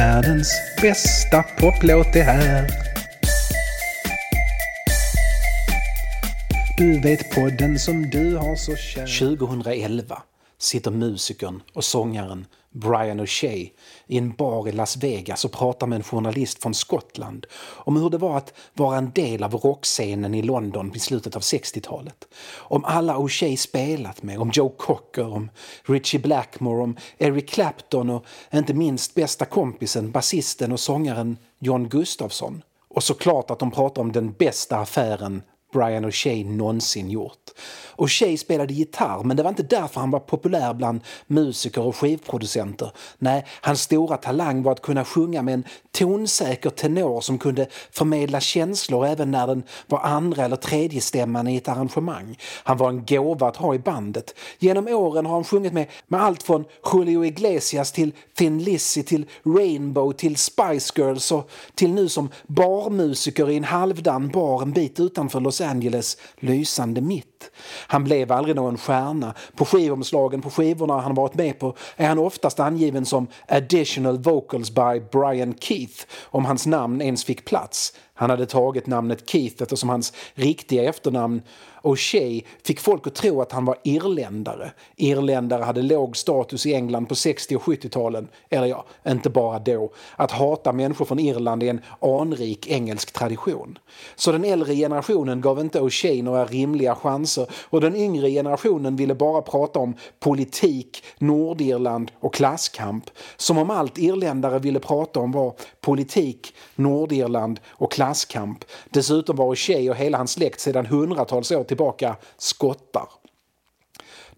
Världens bästa poplåt är här. Du vet podden som du har så kär. 2011 sitter musikern och sångaren Brian O'Shea i en bar i Las Vegas och pratar med en journalist från Skottland om hur det var att vara en del av rockscenen i London i slutet av 60-talet. Om alla O'Shea spelat med, om Joe Cocker, om Richie Blackmore, om Eric Clapton och inte minst bästa kompisen, basisten och sångaren John Gustafsson. Och såklart att de pratar om den bästa affären Brian O'Shea någonsin gjort. O'Shea spelade gitarr, men det var inte därför han var populär bland musiker och skivproducenter. Nej, hans stora talang var att kunna sjunga med en tonsäker tenor som kunde förmedla känslor även när den var andra eller tredje stämman i ett arrangemang. Han var en gåva att ha i bandet. Genom åren har han sjungit med, med allt från Julio Iglesias till Thin Lizzy till Rainbow till Spice Girls och till nu som barmusiker i en halvdan bar en bit utanför Los Angeles lysande mitt. Han blev aldrig någon stjärna. På skivomslagen på skivorna han varit med på är han oftast angiven som “additional vocals by Brian Keith” om hans namn ens fick plats. Han hade tagit namnet Keith eftersom hans riktiga efternamn O'Shea fick folk att tro att han var irländare. Irländare hade låg status i England på 60 och 70-talen. Eller ja, inte bara då. Att hata människor från Irland är en anrik engelsk tradition. Så den äldre generationen gav inte O'Shea några rimliga chanser och den yngre generationen ville bara prata om politik, Nordirland och klasskamp. Som om allt irländare ville prata om var politik, Nordirland och klasskamp. Dessutom var Shea och hela hans släkt sedan hundratals år tillbaka skottar.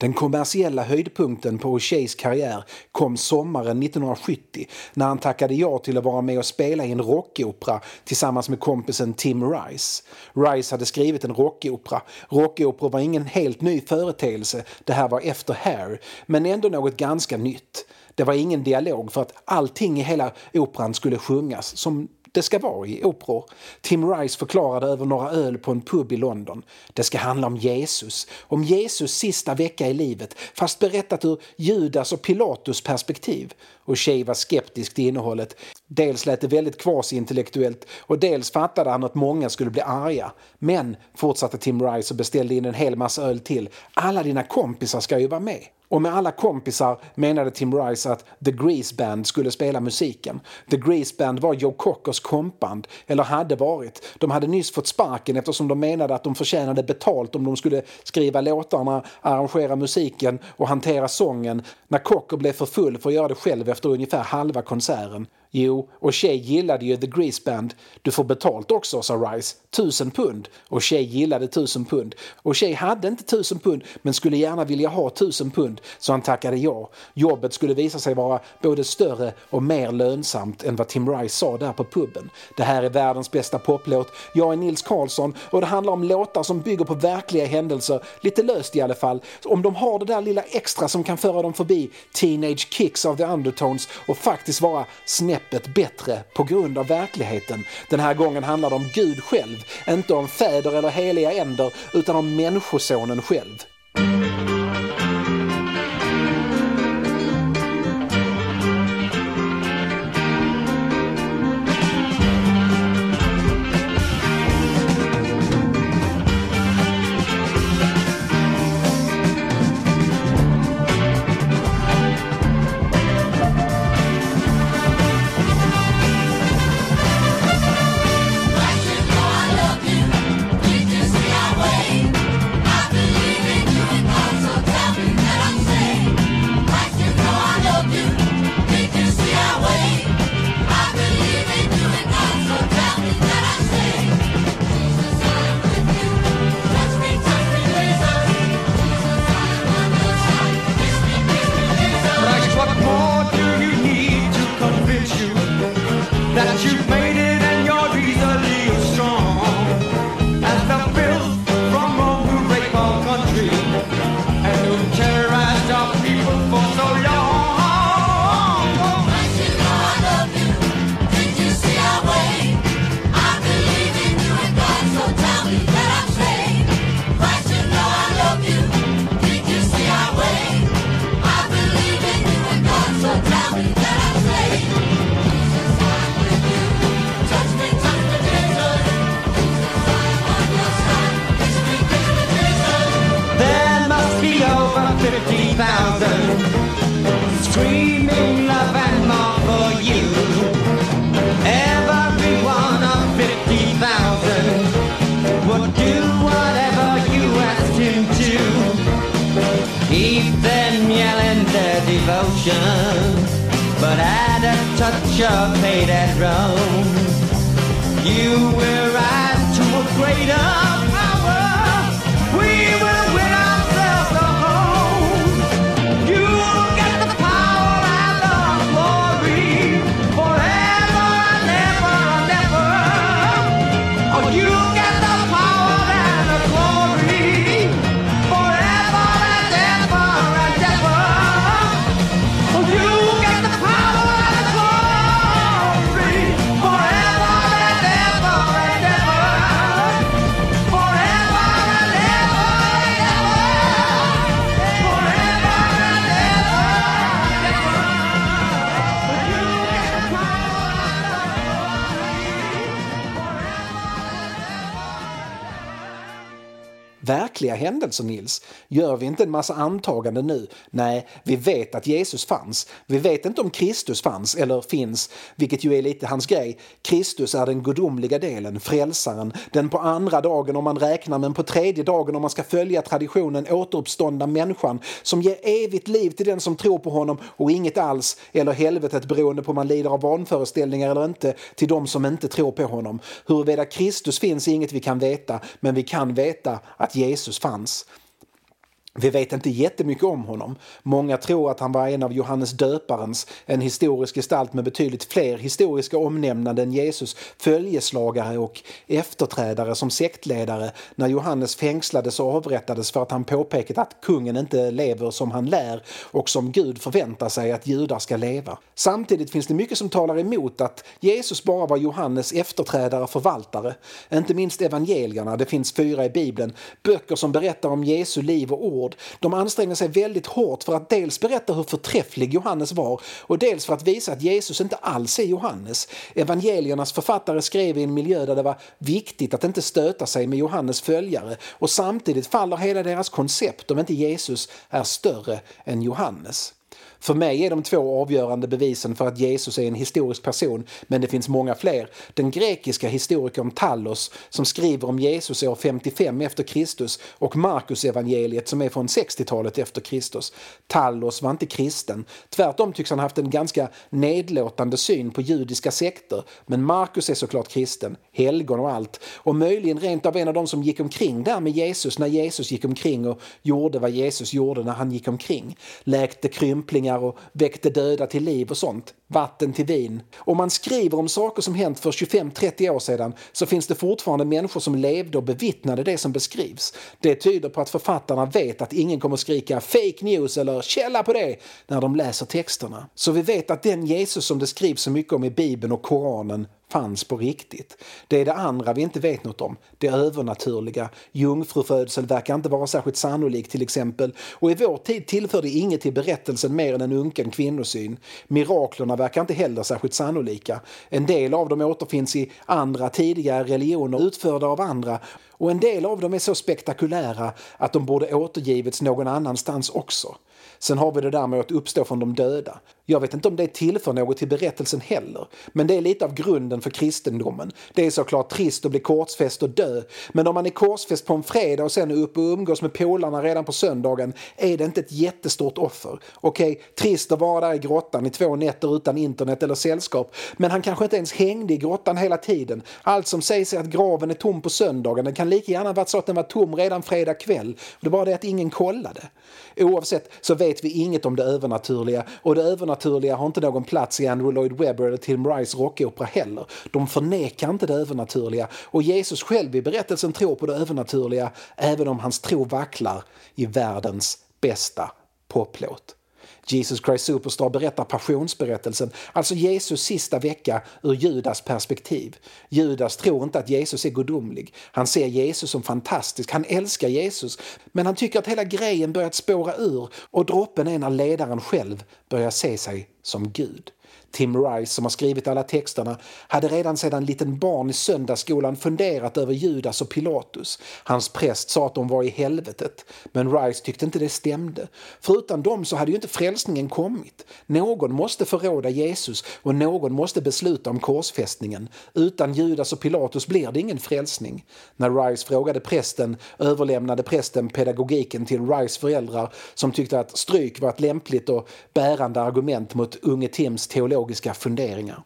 Den kommersiella höjdpunkten på O'Sheas karriär kom sommaren 1970 när han tackade ja till att vara med och spela i en rockopera tillsammans med kompisen Tim Rice. Rice hade skrivit en rockopera. Rockopera var ingen helt ny företeelse, det här var efter Hair, men ändå något ganska nytt. Det var ingen dialog för att allting i hela operan skulle sjungas som det ska vara i operor. Tim Rice förklarade över några öl på en pub i London. Det ska handla om Jesus, om Jesus sista vecka i livet fast berättat ur Judas och Pilatus perspektiv. Och Shea var skeptisk till innehållet. Dels lät det väldigt kvasi-intellektuellt och dels fattade han att många skulle bli arga. Men, fortsatte Tim Rice och beställde in en hel massa öl till, alla dina kompisar ska ju vara med. Och med alla kompisar menade Tim Rice att The Grease Band skulle spela musiken. The Grease Band var Joe Cockers kompband, eller hade varit. De hade nyss fått sparken eftersom de menade att de förtjänade betalt om de skulle skriva låtarna, arrangera musiken och hantera sången när Cocker blev för full för att göra det själv efter ungefär halva konserten. Jo, och Shay gillade ju The Grease Band. Du får betalt också, sa Rice. Tusen pund. Och Shay gillade tusen pund. Och Shay hade inte tusen pund men skulle gärna vilja ha tusen pund så han tackade ja. Jobbet skulle visa sig vara både större och mer lönsamt än vad Tim Rice sa där på puben. Det här är världens bästa poplåt. Jag är Nils Karlsson och det handlar om låtar som bygger på verkliga händelser, lite löst i alla fall. Om de har det där lilla extra som kan föra dem förbi teenage kicks of the undertones och faktiskt vara begreppet bättre på grund av verkligheten. Den här gången handlar det om Gud själv, inte om fäder eller heliga änder utan om människosonen själv. A touch of hate and wrong. You will rise to a greater händelser, Nils. Gör vi inte en massa antaganden nu? Nej, vi vet att Jesus fanns. Vi vet inte om Kristus fanns eller finns, vilket ju är lite hans grej. Kristus är den gudomliga delen, frälsaren, den på andra dagen om man räknar, men på tredje dagen om man ska följa traditionen återuppståndna människan som ger evigt liv till den som tror på honom och inget alls, eller helvetet beroende på om man lider av vanföreställningar eller inte, till de som inte tror på honom. Huruvida Kristus finns är inget vi kan veta, men vi kan veta att Jesus fanns. glance Vi vet inte jättemycket om honom. Många tror att han var en av Johannes döparens, en historisk gestalt med betydligt fler historiska omnämnanden än Jesus, följeslagare och efterträdare som sektledare när Johannes fängslades och avrättades för att han påpekat att kungen inte lever som han lär och som Gud förväntar sig att judar ska leva. Samtidigt finns det mycket som talar emot att Jesus bara var Johannes efterträdare och förvaltare. Inte minst evangelierna, det finns fyra i Bibeln, böcker som berättar om Jesu liv och ord. De ansträngde sig väldigt hårt för att dels berätta hur förträfflig Johannes var och dels för att visa att Jesus inte alls är Johannes. Evangeliernas författare skrev i en miljö där det var viktigt att inte stöta sig med Johannes följare och samtidigt faller hela deras koncept om inte Jesus är större än Johannes. För mig är de två avgörande bevisen för att Jesus är en historisk person, men det finns många fler. Den grekiska historikern Tallos som skriver om Jesus år 55 efter Kristus och Markus evangeliet som är från 60-talet efter Kristus. Tallos var inte kristen. Tvärtom tycks han haft en ganska nedlåtande syn på judiska sekter. Men Markus är såklart kristen, helgon och allt. Och möjligen rent av en av de som gick omkring där med Jesus när Jesus gick omkring och gjorde vad Jesus gjorde när han gick omkring. Läkte krymplingar och väckte döda till liv och sånt. Vatten till vin. Om man skriver om saker som hänt för 25-30 år sedan så finns det fortfarande människor som levde och bevittnade det som beskrivs. Det tyder på att författarna vet att ingen kommer skrika “fake news” eller “källa på det” när de läser texterna. Så vi vet att den Jesus som det skrivs så mycket om i Bibeln och Koranen fanns på riktigt. Det är det andra vi inte vet något om, det övernaturliga. Jungfrufödsel verkar inte vara särskilt sannolik till exempel och i vår tid tillför det inget till berättelsen mer än en unken kvinnosyn. Miraklerna verkar inte heller särskilt sannolika. En del av dem återfinns i andra tidigare religioner utförda av andra och en del av dem är så spektakulära att de borde återgivits någon annanstans också. Sen har vi det där med att uppstå från de döda. Jag vet inte om det tillför något till berättelsen heller, men det är lite av grunden för kristendomen. Det är såklart trist att bli korsfäst och dö, men om man är korsfäst på en fredag och sen är uppe och umgås med polarna redan på söndagen är det inte ett jättestort offer. Okej, okay, trist att vara där i grottan i två nätter utan internet eller sällskap, men han kanske inte ens hängde i grottan hela tiden. Allt som sägs är att graven är tom på söndagen, den kan lika gärna varit så att den var tom redan fredag kväll. Det var det att ingen kollade. Oavsett så vet vi inget om det övernaturliga och det övernaturliga har inte någon plats i Andrew Lloyd Webber eller Tim Rice rockopera heller. De förnekar inte det övernaturliga och Jesus själv i berättelsen tror på det övernaturliga även om hans tro vacklar i världens bästa poplåt. Jesus Christ Superstar berättar passionsberättelsen, alltså Jesus sista vecka ur Judas perspektiv. Judas tror inte att Jesus är gudomlig. Han ser Jesus som fantastisk, han älskar Jesus, men han tycker att hela grejen börjat spåra ur och droppen är när ledaren själv börjar se sig som Gud. Tim Rice, som har skrivit alla texterna, hade redan sedan liten barn i söndagsskolan funderat över Judas och Pilatus. Hans präst sa att de var i helvetet, men Rice tyckte inte det stämde. För utan dem så hade ju inte frälsningen kommit. Någon måste förråda Jesus och någon måste besluta om korsfästningen. Utan Judas och Pilatus blir det ingen frälsning. När Rice frågade prästen överlämnade prästen pedagogiken till Rice föräldrar som tyckte att stryk var ett lämpligt och bärande argument mot unge Tims teologiska funderingar.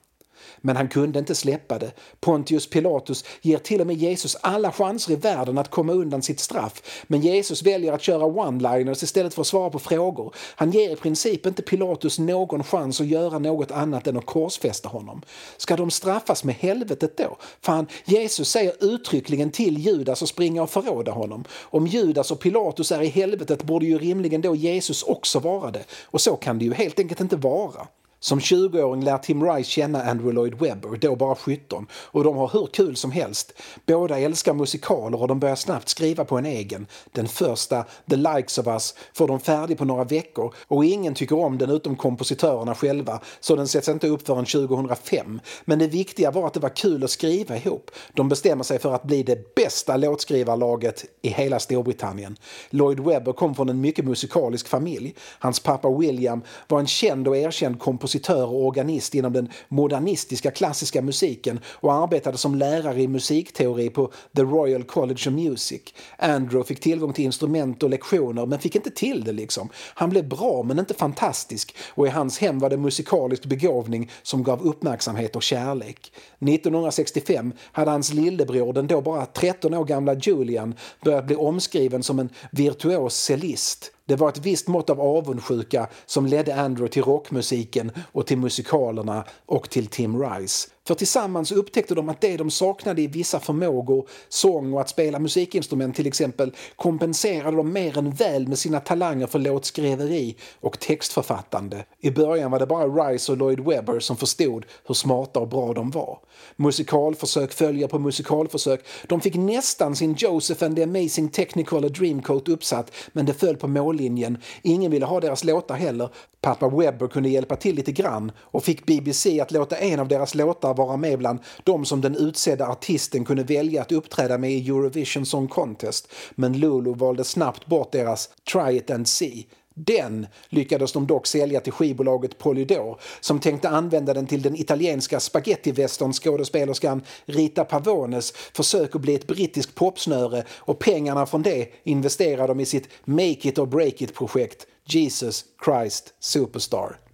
Men han kunde inte släppa det. Pontius Pilatus ger till och med Jesus alla chanser i världen att komma undan sitt straff. Men Jesus väljer att köra one-liners istället för att svara på frågor. Han ger i princip inte Pilatus någon chans att göra något annat än att korsfästa honom. Ska de straffas med helvetet då? Fan, Jesus säger uttryckligen till Judas att springa och förråda honom. Om Judas och Pilatus är i helvetet borde ju rimligen då Jesus också vara det. Och så kan det ju helt enkelt inte vara. Som 20-åring lär Tim Rice känna Andrew Lloyd Webber, då bara 17, och de har hur kul som helst. Båda älskar musikaler och de börjar snabbt skriva på en egen. Den första, The Likes of Us, får de färdig på några veckor och ingen tycker om den utom kompositörerna själva, så den sätts inte upp förrän 2005. Men det viktiga var att det var kul att skriva ihop. De bestämmer sig för att bli det bästa låtskrivarlaget i hela Storbritannien. Lloyd Webber kom från en mycket musikalisk familj. Hans pappa William var en känd och erkänd kompositör kompositör och organist inom den modernistiska klassiska musiken och arbetade som lärare i musikteori på The Royal College of Music. Andrew fick tillgång till instrument och lektioner men fick inte till det liksom. Han blev bra men inte fantastisk och i hans hem var det musikalisk begåvning som gav uppmärksamhet och kärlek. 1965 hade hans lillebror, den då bara 13 år gamla Julian, börjat bli omskriven som en virtuos cellist. Det var ett visst mått av avundsjuka som ledde Andrew till rockmusiken och till musikalerna och till Tim Rice. För tillsammans upptäckte de att det de saknade i vissa förmågor, sång och att spela musikinstrument till exempel, kompenserade de mer än väl med sina talanger för låtskriveri och textförfattande. I början var det bara Rice och Lloyd Webber som förstod hur smarta och bra de var. Musikalförsök följer på musikalförsök. De fick nästan sin Joseph and the Amazing Technicolor Dreamcoat uppsatt, men det föll på mållinjen. Ingen ville ha deras låtar heller. Pappa Webber kunde hjälpa till lite grann och fick BBC att låta en av deras låtar vara med bland de som den utsedda artisten kunde välja att uppträda med i Eurovision Song Contest. Men Lulu valde snabbt bort deras Try it and see. Den lyckades de dock sälja till skivbolaget Polydor som tänkte använda den till den italienska spagettivästernskådespelerskan Rita Pavones försök att bli ett brittiskt popsnöre och pengarna från det investerade de i sitt Make it or break it-projekt Jesus Christ Superstar.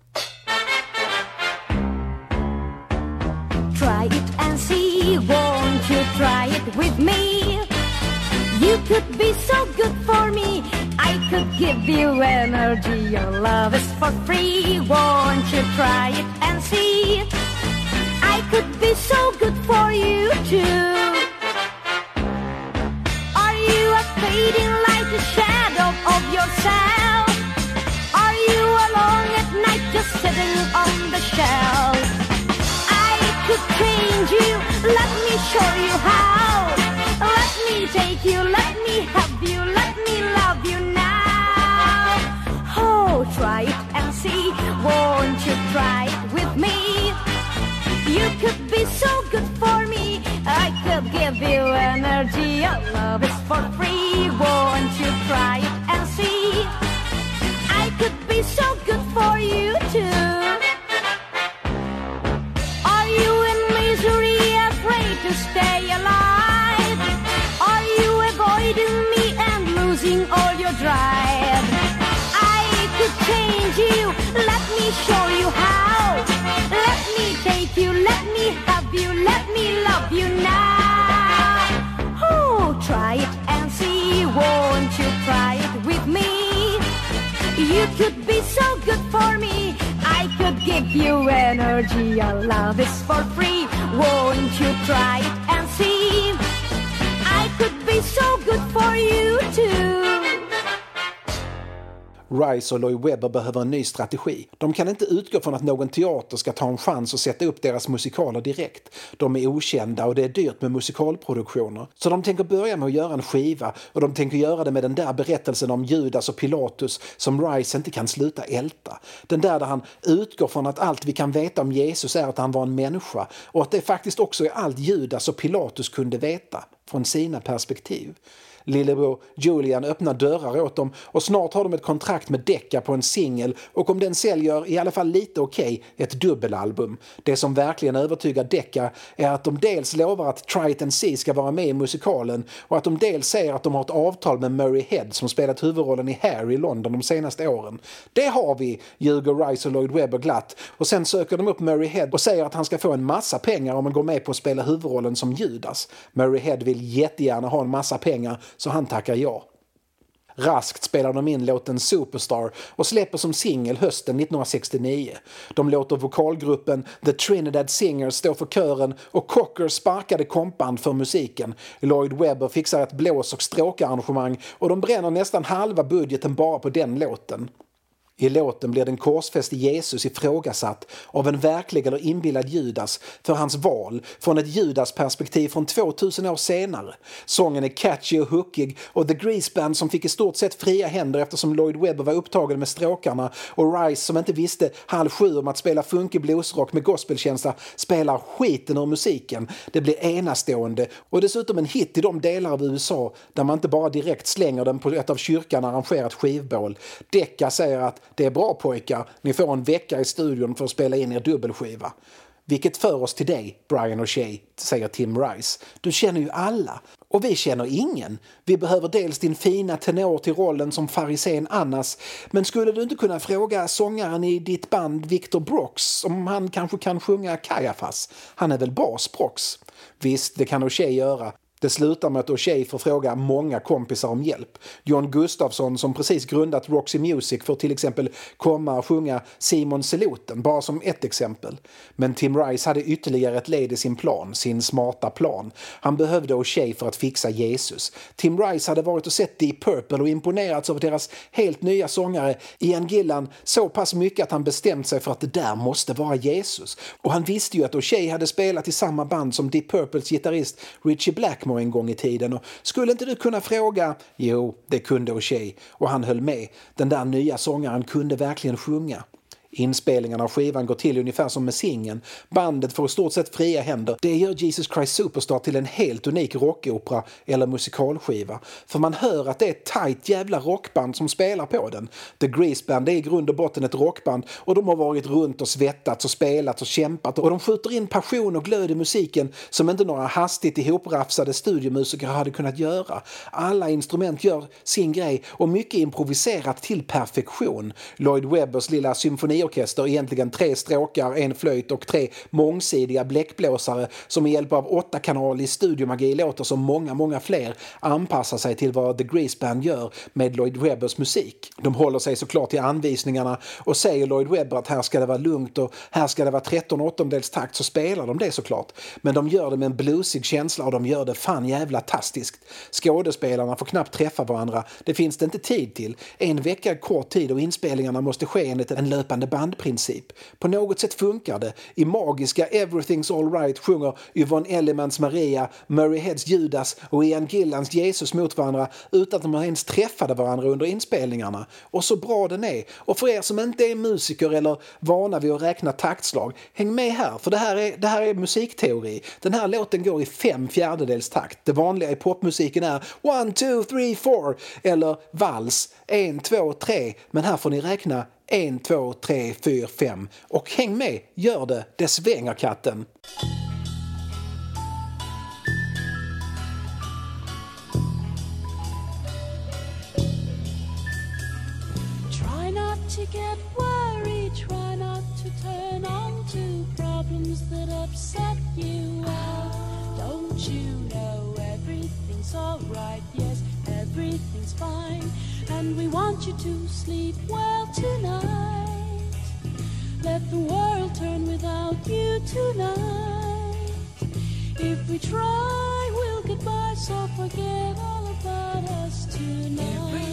Try it and see, won't you try it with me? You could be so good for me, I could give you energy. Your love is for free, won't you try it and see? I could be so good for you too. Are you a fading light, a shadow of yourself? Are you alone at night, just sitting on the shelf? Change you, let me show you how. Let me take you, let me have you, let me love you now. Oh, try it and see, won't you try it with me? You could give you energy. Your love is for free. Won't you try it Rice och Lloyd Webber behöver en ny strategi. De kan inte utgå från att någon teater ska ta en chans och sätta upp deras musikaler direkt. De är okända och det är dyrt med musikalproduktioner. Så de tänker börja med att göra en skiva och de tänker göra det med den där berättelsen om Judas och Pilatus som Rice inte kan sluta älta. Den där där han utgår från att allt vi kan veta om Jesus är att han var en människa och att det faktiskt också är allt Judas och Pilatus kunde veta från sina perspektiv. Lillebror Julian öppnar dörrar åt dem och snart har de ett kontrakt med Decca på en singel och om den säljer i alla fall lite okej, okay, ett dubbelalbum. Det som verkligen övertygar Decca är att de dels lovar att Triton C ska vara med i musikalen och att de dels säger att de har ett avtal med Murray Head som spelat huvudrollen i Hair i London de senaste åren. Det har vi, ljuger Rice och Lloyd Webber glatt och sen söker de upp Murray Head och säger att han ska få en massa pengar om han går med på att spela huvudrollen som Judas. Murray Head vill jättegärna ha en massa pengar så han tackar ja. Raskt spelar de in låten Superstar och släpper som singel hösten 1969. De låter vokalgruppen The Trinidad Singers stå för kören och Cocker sparkade kompband för musiken. Lloyd Webber fixar ett blås och stråkarrangemang och de bränner nästan halva budgeten bara på den låten. I låten blir den korsfäste Jesus ifrågasatt av en verklig eller inbillad Judas för hans val från ett Judas-perspektiv från 2000 år senare. Sången är catchy och hookig och The Grease Band som fick i stort sett fria händer eftersom Lloyd Webber var upptagen med stråkarna och Rice som inte visste halv sju om att spela funkig bluesrock med gospelkänsla spelar skiten ur musiken. Det blir enastående och dessutom en hit i de delar av USA där man inte bara direkt slänger den på ett av kyrkan arrangerat skivbål. Decca säger att det är bra pojkar, ni får en vecka i studion för att spela in er dubbelskiva. Vilket för oss till dig, Brian O'Shea, säger Tim Rice. Du känner ju alla. Och vi känner ingen. Vi behöver dels din fina tenor till rollen som farisén Annas, men skulle du inte kunna fråga sångaren i ditt band Victor Brox om han kanske kan sjunga Kajafas? Han är väl bas Brox? Visst, det kan O'Shea göra, det slutar med att O'Shea får fråga många kompisar om hjälp. John Gustafsson som precis grundat Roxy Music får till exempel komma och sjunga Simon Seloten, bara som ett exempel. Men Tim Rice hade ytterligare ett led i sin plan, sin smarta plan. Han behövde O'Shea för att fixa Jesus. Tim Rice hade varit och sett Deep Purple och imponerats av deras helt nya sångare Ian Gillan så pass mycket att han bestämt sig för att det där måste vara Jesus. Och han visste ju att O'Shea hade spelat i samma band som Deep Purples gitarrist Richie Blackmore en gång i tiden. Och skulle inte du kunna fråga? Jo, det kunde O'Shea och han höll med. Den där nya sångaren kunde verkligen sjunga. Inspelningarna av skivan går till ungefär som med singeln. Bandet får i stort sett fria händer. Det gör Jesus Christ Superstar till en helt unik rockopera eller musikalskiva. För man hör att det är ett tajt jävla rockband som spelar på den. The Grease Band är i grund och botten ett rockband och de har varit runt och svettats och spelat och kämpat och de skjuter in passion och glöd i musiken som inte några hastigt ihoprafsade studiomusiker hade kunnat göra. Alla instrument gör sin grej och mycket improviserat till perfektion. Lloyd Webbers lilla symfoni symfoniorkester, egentligen tre stråkar, en flöjt och tre mångsidiga bläckblåsare som med hjälp av åttakanalig studiomagi låter som många, många fler anpassar sig till vad The Grease Band gör med Lloyd Webbers musik. De håller sig såklart till anvisningarna och säger Lloyd Webber att här ska det vara lugnt och här ska det vara 13 åttondels takt så spelar de det såklart. Men de gör det med en bluesig känsla och de gör det fan jävla tastiskt. Skådespelarna får knappt träffa varandra, det finns det inte tid till. En vecka är kort tid och inspelningarna måste ske enligt en löpande bandprincip. På något sätt funkar det. I magiska Everything's Alright sjunger Yvonne Ellimans Maria, Murray Heads Judas och Ian Gillans Jesus mot varandra utan att de ens träffade varandra under inspelningarna. Och så bra den är. Och för er som inte är musiker eller vana vid att räkna taktslag, häng med här för det här är, det här är musikteori. Den här låten går i fem fjärdedels takt. Det vanliga i popmusiken är one, two, three, four eller vals, en, två, tre. Men här får ni räkna 1, 2, 3, 4, 5 och häng med, gör det, det svänger katten! Try not to get worried, try not to turn on to problems that upset you. Well, don't you know everything's alright? Yes, everything's fine. And we want you to sleep well tonight. Let the world turn without you tonight. If we try, we'll get by, so forget all about us tonight.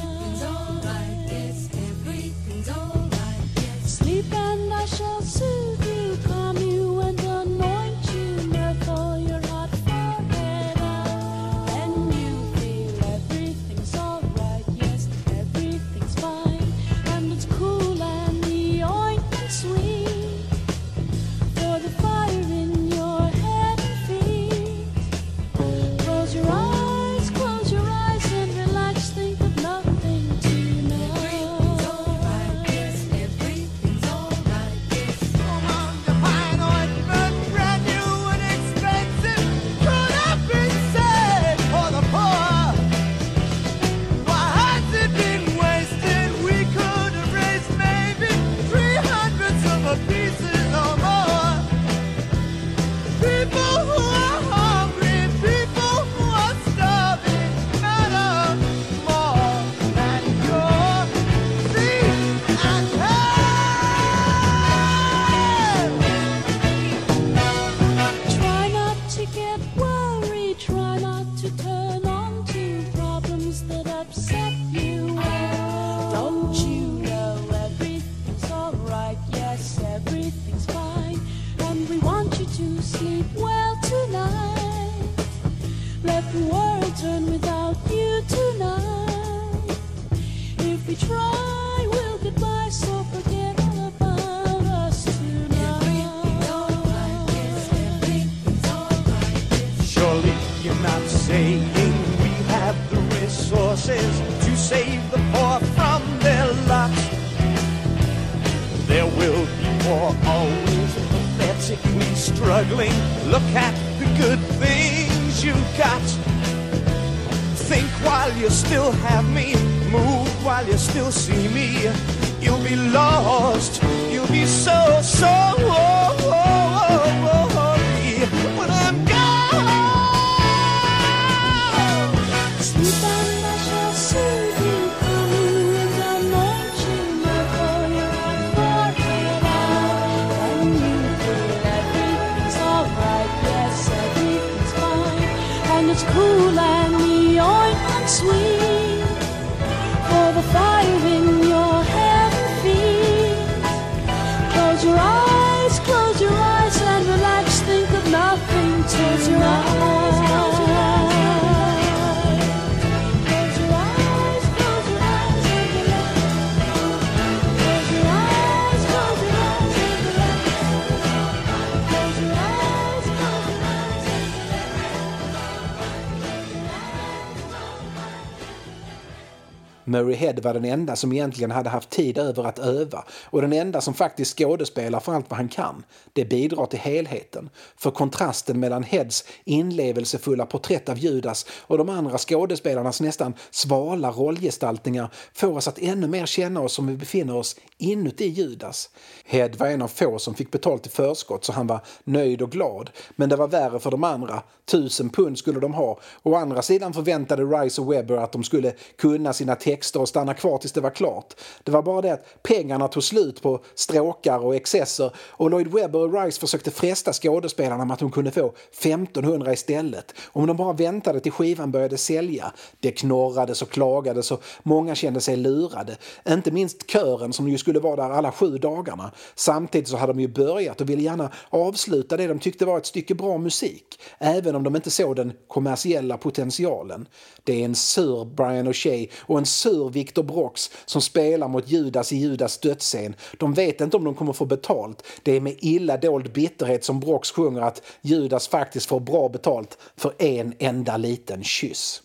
Murray Head var den enda som egentligen hade haft tid över att öva och den enda som faktiskt skådespelar för allt vad han kan. Det bidrar till helheten. För kontrasten mellan Heads inlevelsefulla porträtt av Judas och de andra skådespelarnas nästan svala rollgestaltningar får oss att ännu mer känna oss som vi befinner oss inuti Judas. Head var en av få som fick betalt i förskott så han var nöjd och glad. Men det var värre för de andra. Tusen pund skulle de ha. Å andra sidan förväntade Rice och Webber att de skulle kunna sina texter och stanna kvar tills det var klart. Det var bara det att pengarna tog slut på stråkar och excesser och Lloyd Webber och Rice försökte fresta skådespelarna med att de kunde få 1500 istället om de bara väntade till skivan började sälja. Det knorrades och klagades och många kände sig lurade. Inte minst kören som ju skulle vara där alla sju dagarna. Samtidigt så hade de ju börjat och ville gärna avsluta det de tyckte var ett stycke bra musik, även om de inte såg den kommersiella potentialen. Det är en sur Brian O'Shea och en sur Victor Brox som spelar mot Judas i Judas dödsscen. De vet inte om de kommer få betalt. Det är med illa dold bitterhet som Brox sjunger att Judas faktiskt får bra betalt för en enda liten kyss.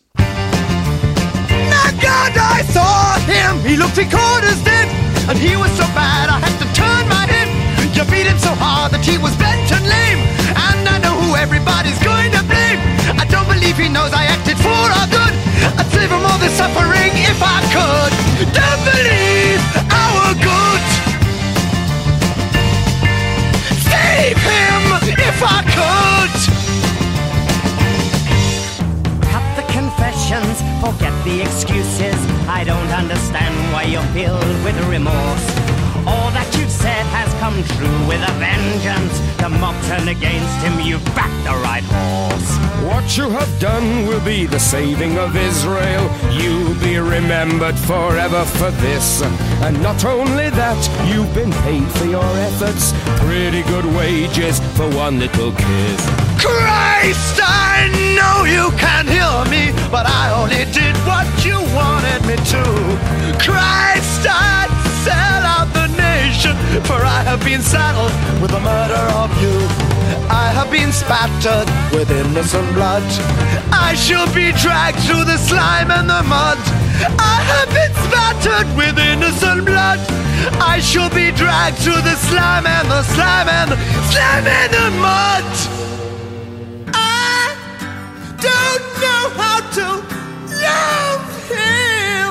My God, I saw him. He looked three quarters dead, and he was so bad I had to turn my head. You beat him so hard that he was bent and lame, and I know who everybody's going to blame. I don't believe he knows I acted for our good. I'd save him all the suffering I don't understand why you're filled with remorse. All that you've said has come true with a vengeance. The mob turned against him, you've backed the right horse. What What you have done will be the saving of Israel. You'll be remembered forever for this. And not only that, you've been paid for your efforts. Pretty good wages for one little kiss. Christ, I know you can hear me, but I only did what you wanted me to. Christ, I'd sell out the nation, for I have been saddled with the murder of you. I have been spattered with innocent blood. I shall be dragged through the slime and the mud. I have been spattered with innocent blood. I shall be dragged through the slime and the slime and the slime and the mud. Don't know how to love him.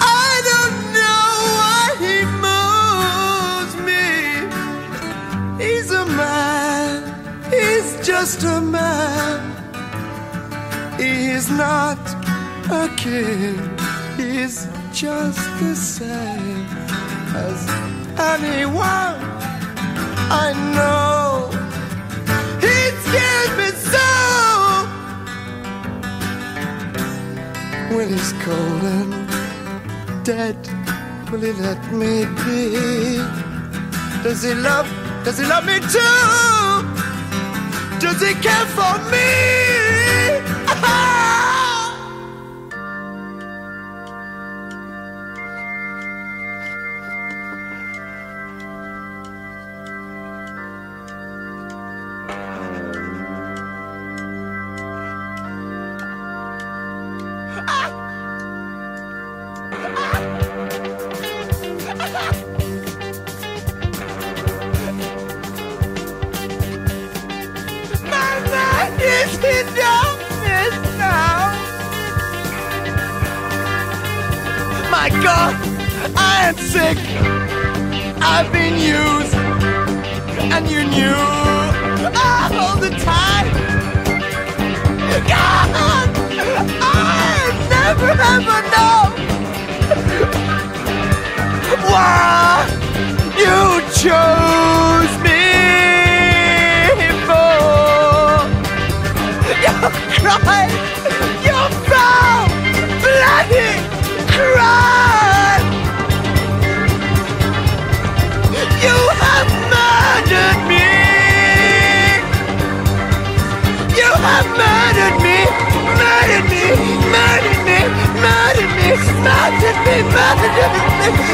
I don't know why he moves me. He's a man. He's just a man. He's not a kid. He's just the same as anyone I know. He scares me so when he's cold and dead. Will he let me be? Does he love? Does he love me too? Does he care for me? God, I am sick. I've been used, and you knew all the time. God, I never ever know why you chose about to do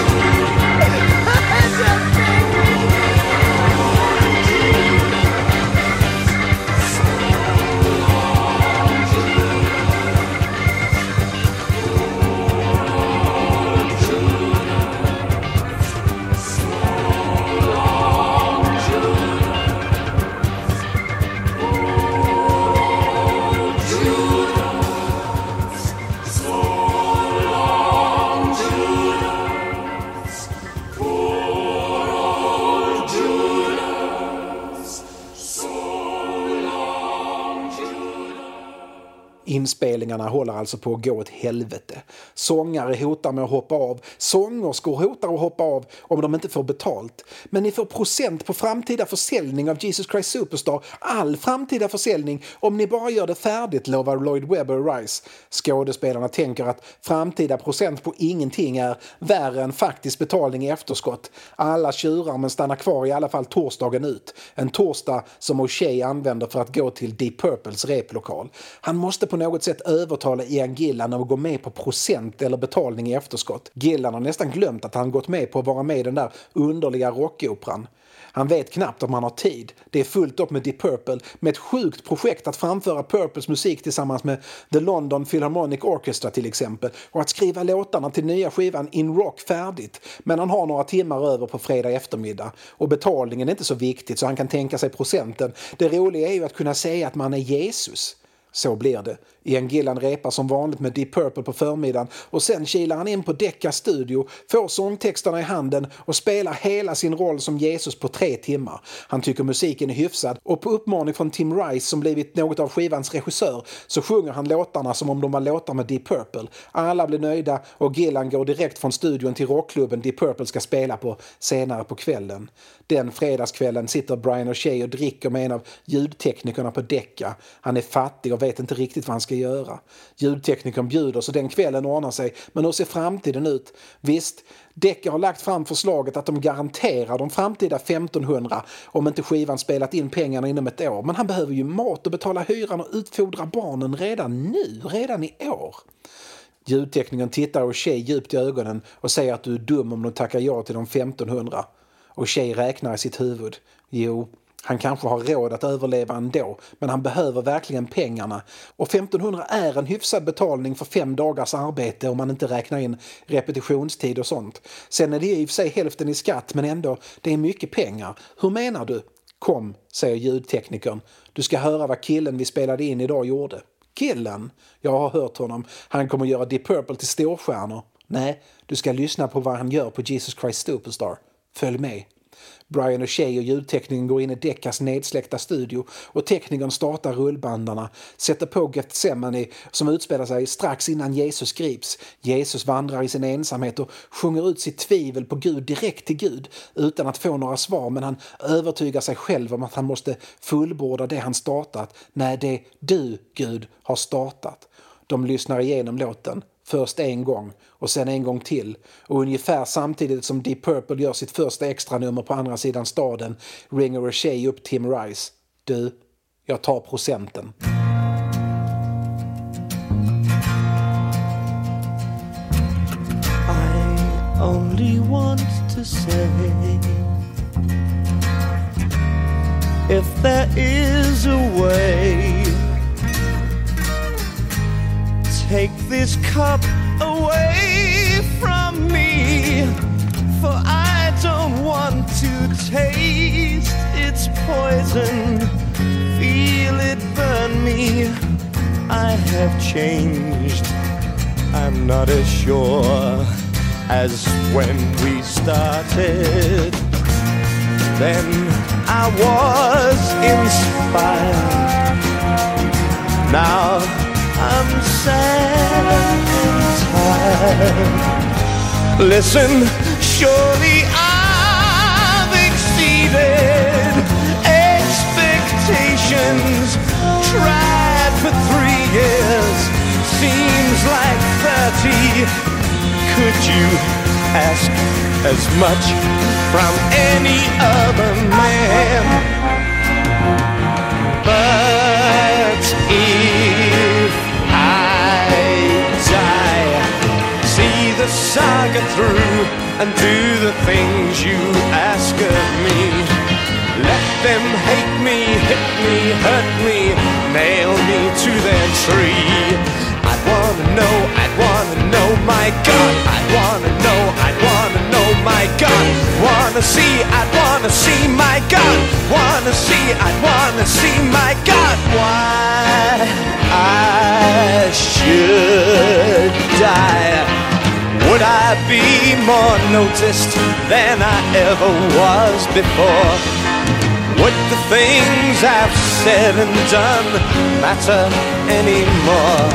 Inspelningarna håller alltså på att gå åt helvete. Sångare hotar med att hoppa av. Sångerskor hotar att hoppa av om de inte får betalt. Men ni får procent på framtida försäljning av Jesus Christ Superstar. All framtida försäljning om ni bara gör det färdigt, lovar Lloyd Webber och Rice. Skådespelarna tänker att framtida procent på ingenting är värre än faktisk betalning i efterskott. Alla tjurar men stannar kvar i alla fall torsdagen ut. En torsdag som O'Shea använder för att gå till Deep Purples replokal. Han måste på något sätt övertala Ian Gillan att gå med på procent eller betalning i efterskott. Gillan har nästan glömt att han gått med på att vara med i den där underliga rockoperan. Han vet knappt om han har tid. Det är fullt upp med Deep Purple med ett sjukt projekt att framföra Purples musik tillsammans med The London Philharmonic Orchestra till exempel och att skriva låtarna till nya skivan In Rock färdigt. Men han har några timmar över på fredag eftermiddag och betalningen är inte så viktigt så han kan tänka sig procenten. Det roliga är ju att kunna säga att man är Jesus. Så blir det. Ian Gillan repar som vanligt med Deep Purple på förmiddagen och sen kilar han in på Decca studio, får sångtexterna i handen och spelar hela sin roll som Jesus på tre timmar. Han tycker musiken är hyfsad och på uppmaning från Tim Rice som blivit något av skivans regissör så sjunger han låtarna som om de var låtar med Deep Purple. Alla blir nöjda och Gillan går direkt från studion till rockklubben Deep Purple ska spela på senare på kvällen. Den fredagskvällen sitter Brian O'Shea och dricker med en av ljudteknikerna på Decca. Han är fattig och vet inte riktigt vad han ska göra. Ljudteknikern bjuder så den kvällen ordnar sig, men hur ser framtiden ut? Visst, Decca har lagt fram förslaget att de garanterar de framtida 1500 om inte skivan spelat in pengarna inom ett år. Men han behöver ju mat och betala hyran och utfodra barnen redan nu, redan i år. Ljudteknikern tittar O'Shea djupt i ögonen och säger att du är dum om du tackar ja till de 1500. O'Shea räknar i sitt huvud. Jo, han kanske har råd att överleva ändå, men han behöver verkligen pengarna. Och 1500 är en hyfsad betalning för fem dagars arbete om man inte räknar in repetitionstid och sånt. Sen är det i och för sig hälften i skatt, men ändå, det är mycket pengar. Hur menar du? Kom, säger ljudteknikern. Du ska höra vad killen vi spelade in idag gjorde. Killen? Jag har hört honom. Han kommer göra Deep Purple till storstjärnor. Nej, du ska lyssna på vad han gör på Jesus Christ Superstar. Följ med. Brian O'Shea och ljudteknikern går in i Deckas nedsläckta studio och teknikern startar rullbandarna, sätter på Gethsemane som utspelar sig strax innan Jesus grips. Jesus vandrar i sin ensamhet och sjunger ut sitt tvivel på Gud direkt till Gud utan att få några svar men han övertygar sig själv om att han måste fullborda det han startat. Nej, det du, Gud, har startat. De lyssnar igenom låten. Först en gång och sen en gång till. Och ungefär samtidigt som Deep Purple gör sitt första extranummer på andra sidan staden ringer O'Shea upp Tim Rice. Du, jag tar procenten. I only want to say if there is a way, take this cup away from me, for I don't want to taste its poison, feel it burn me. I have changed. I'm not as sure as when we started. Then I was inspired. Now I'm sad and tired. Listen, surely I've exceeded expectations. Tried for three years, seems like thirty. Could you ask as much from any other man? But see the saga through and do the things you ask of me. Let them hate me, hit me, hurt me, nail me to their tree. I'd wanna know, I'd wanna know, my God. I'd wanna know, I'd wanna know, my God. Wanna see, I'd wanna see, my God. Wanna see, I'd wanna see, my God. Why I should die. Would I be more noticed than I ever was before? Would the things I've said and done matter anymore?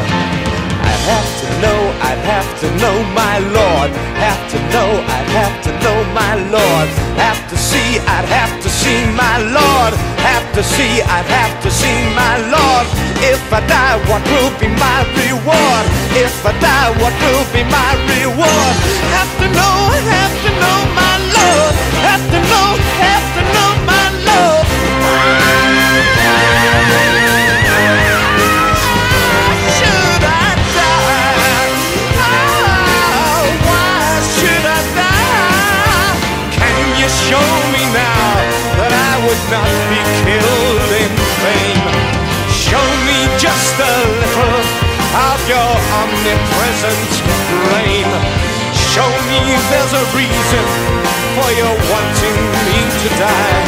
I'd have to know, I'd have to know my Lord. Have to know, I'd have to know my Lord. Have to see, I'd have to see my Lord. Have to see, I'd have to see my Lord. If I die, what will be my reward? If I die, what will be my reward? Have to know, have to know my Lord. Have to know, have to know my Lord. Show me now that I would not be killed in vain? Show me just a little of your omnipresent reign. Show me there's a reason for your wanting me to die.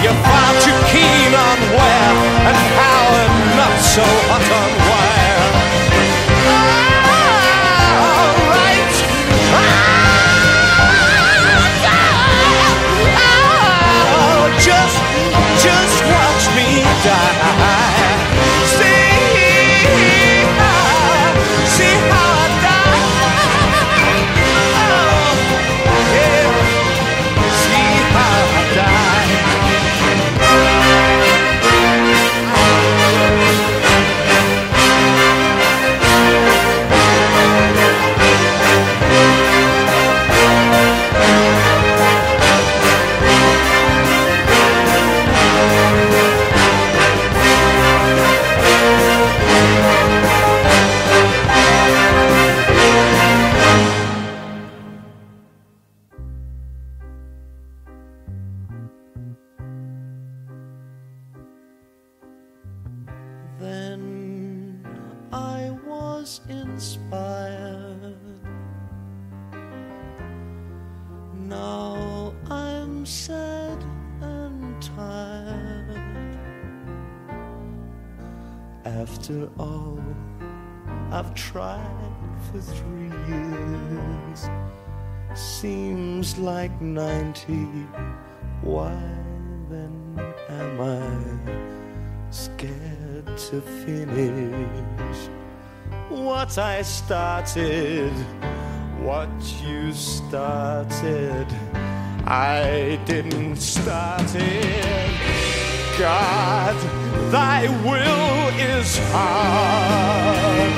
You're far too keen on where and how and not so hot on was then am I scared to finish what I started? What you started, I didn't start it. God, thy will is hard,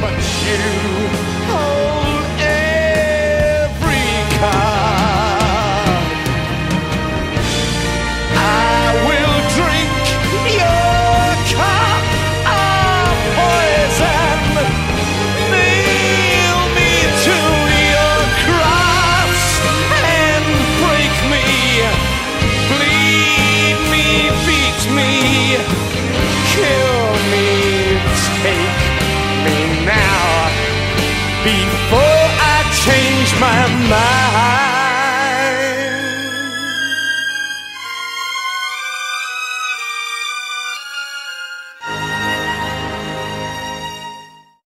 but you oh,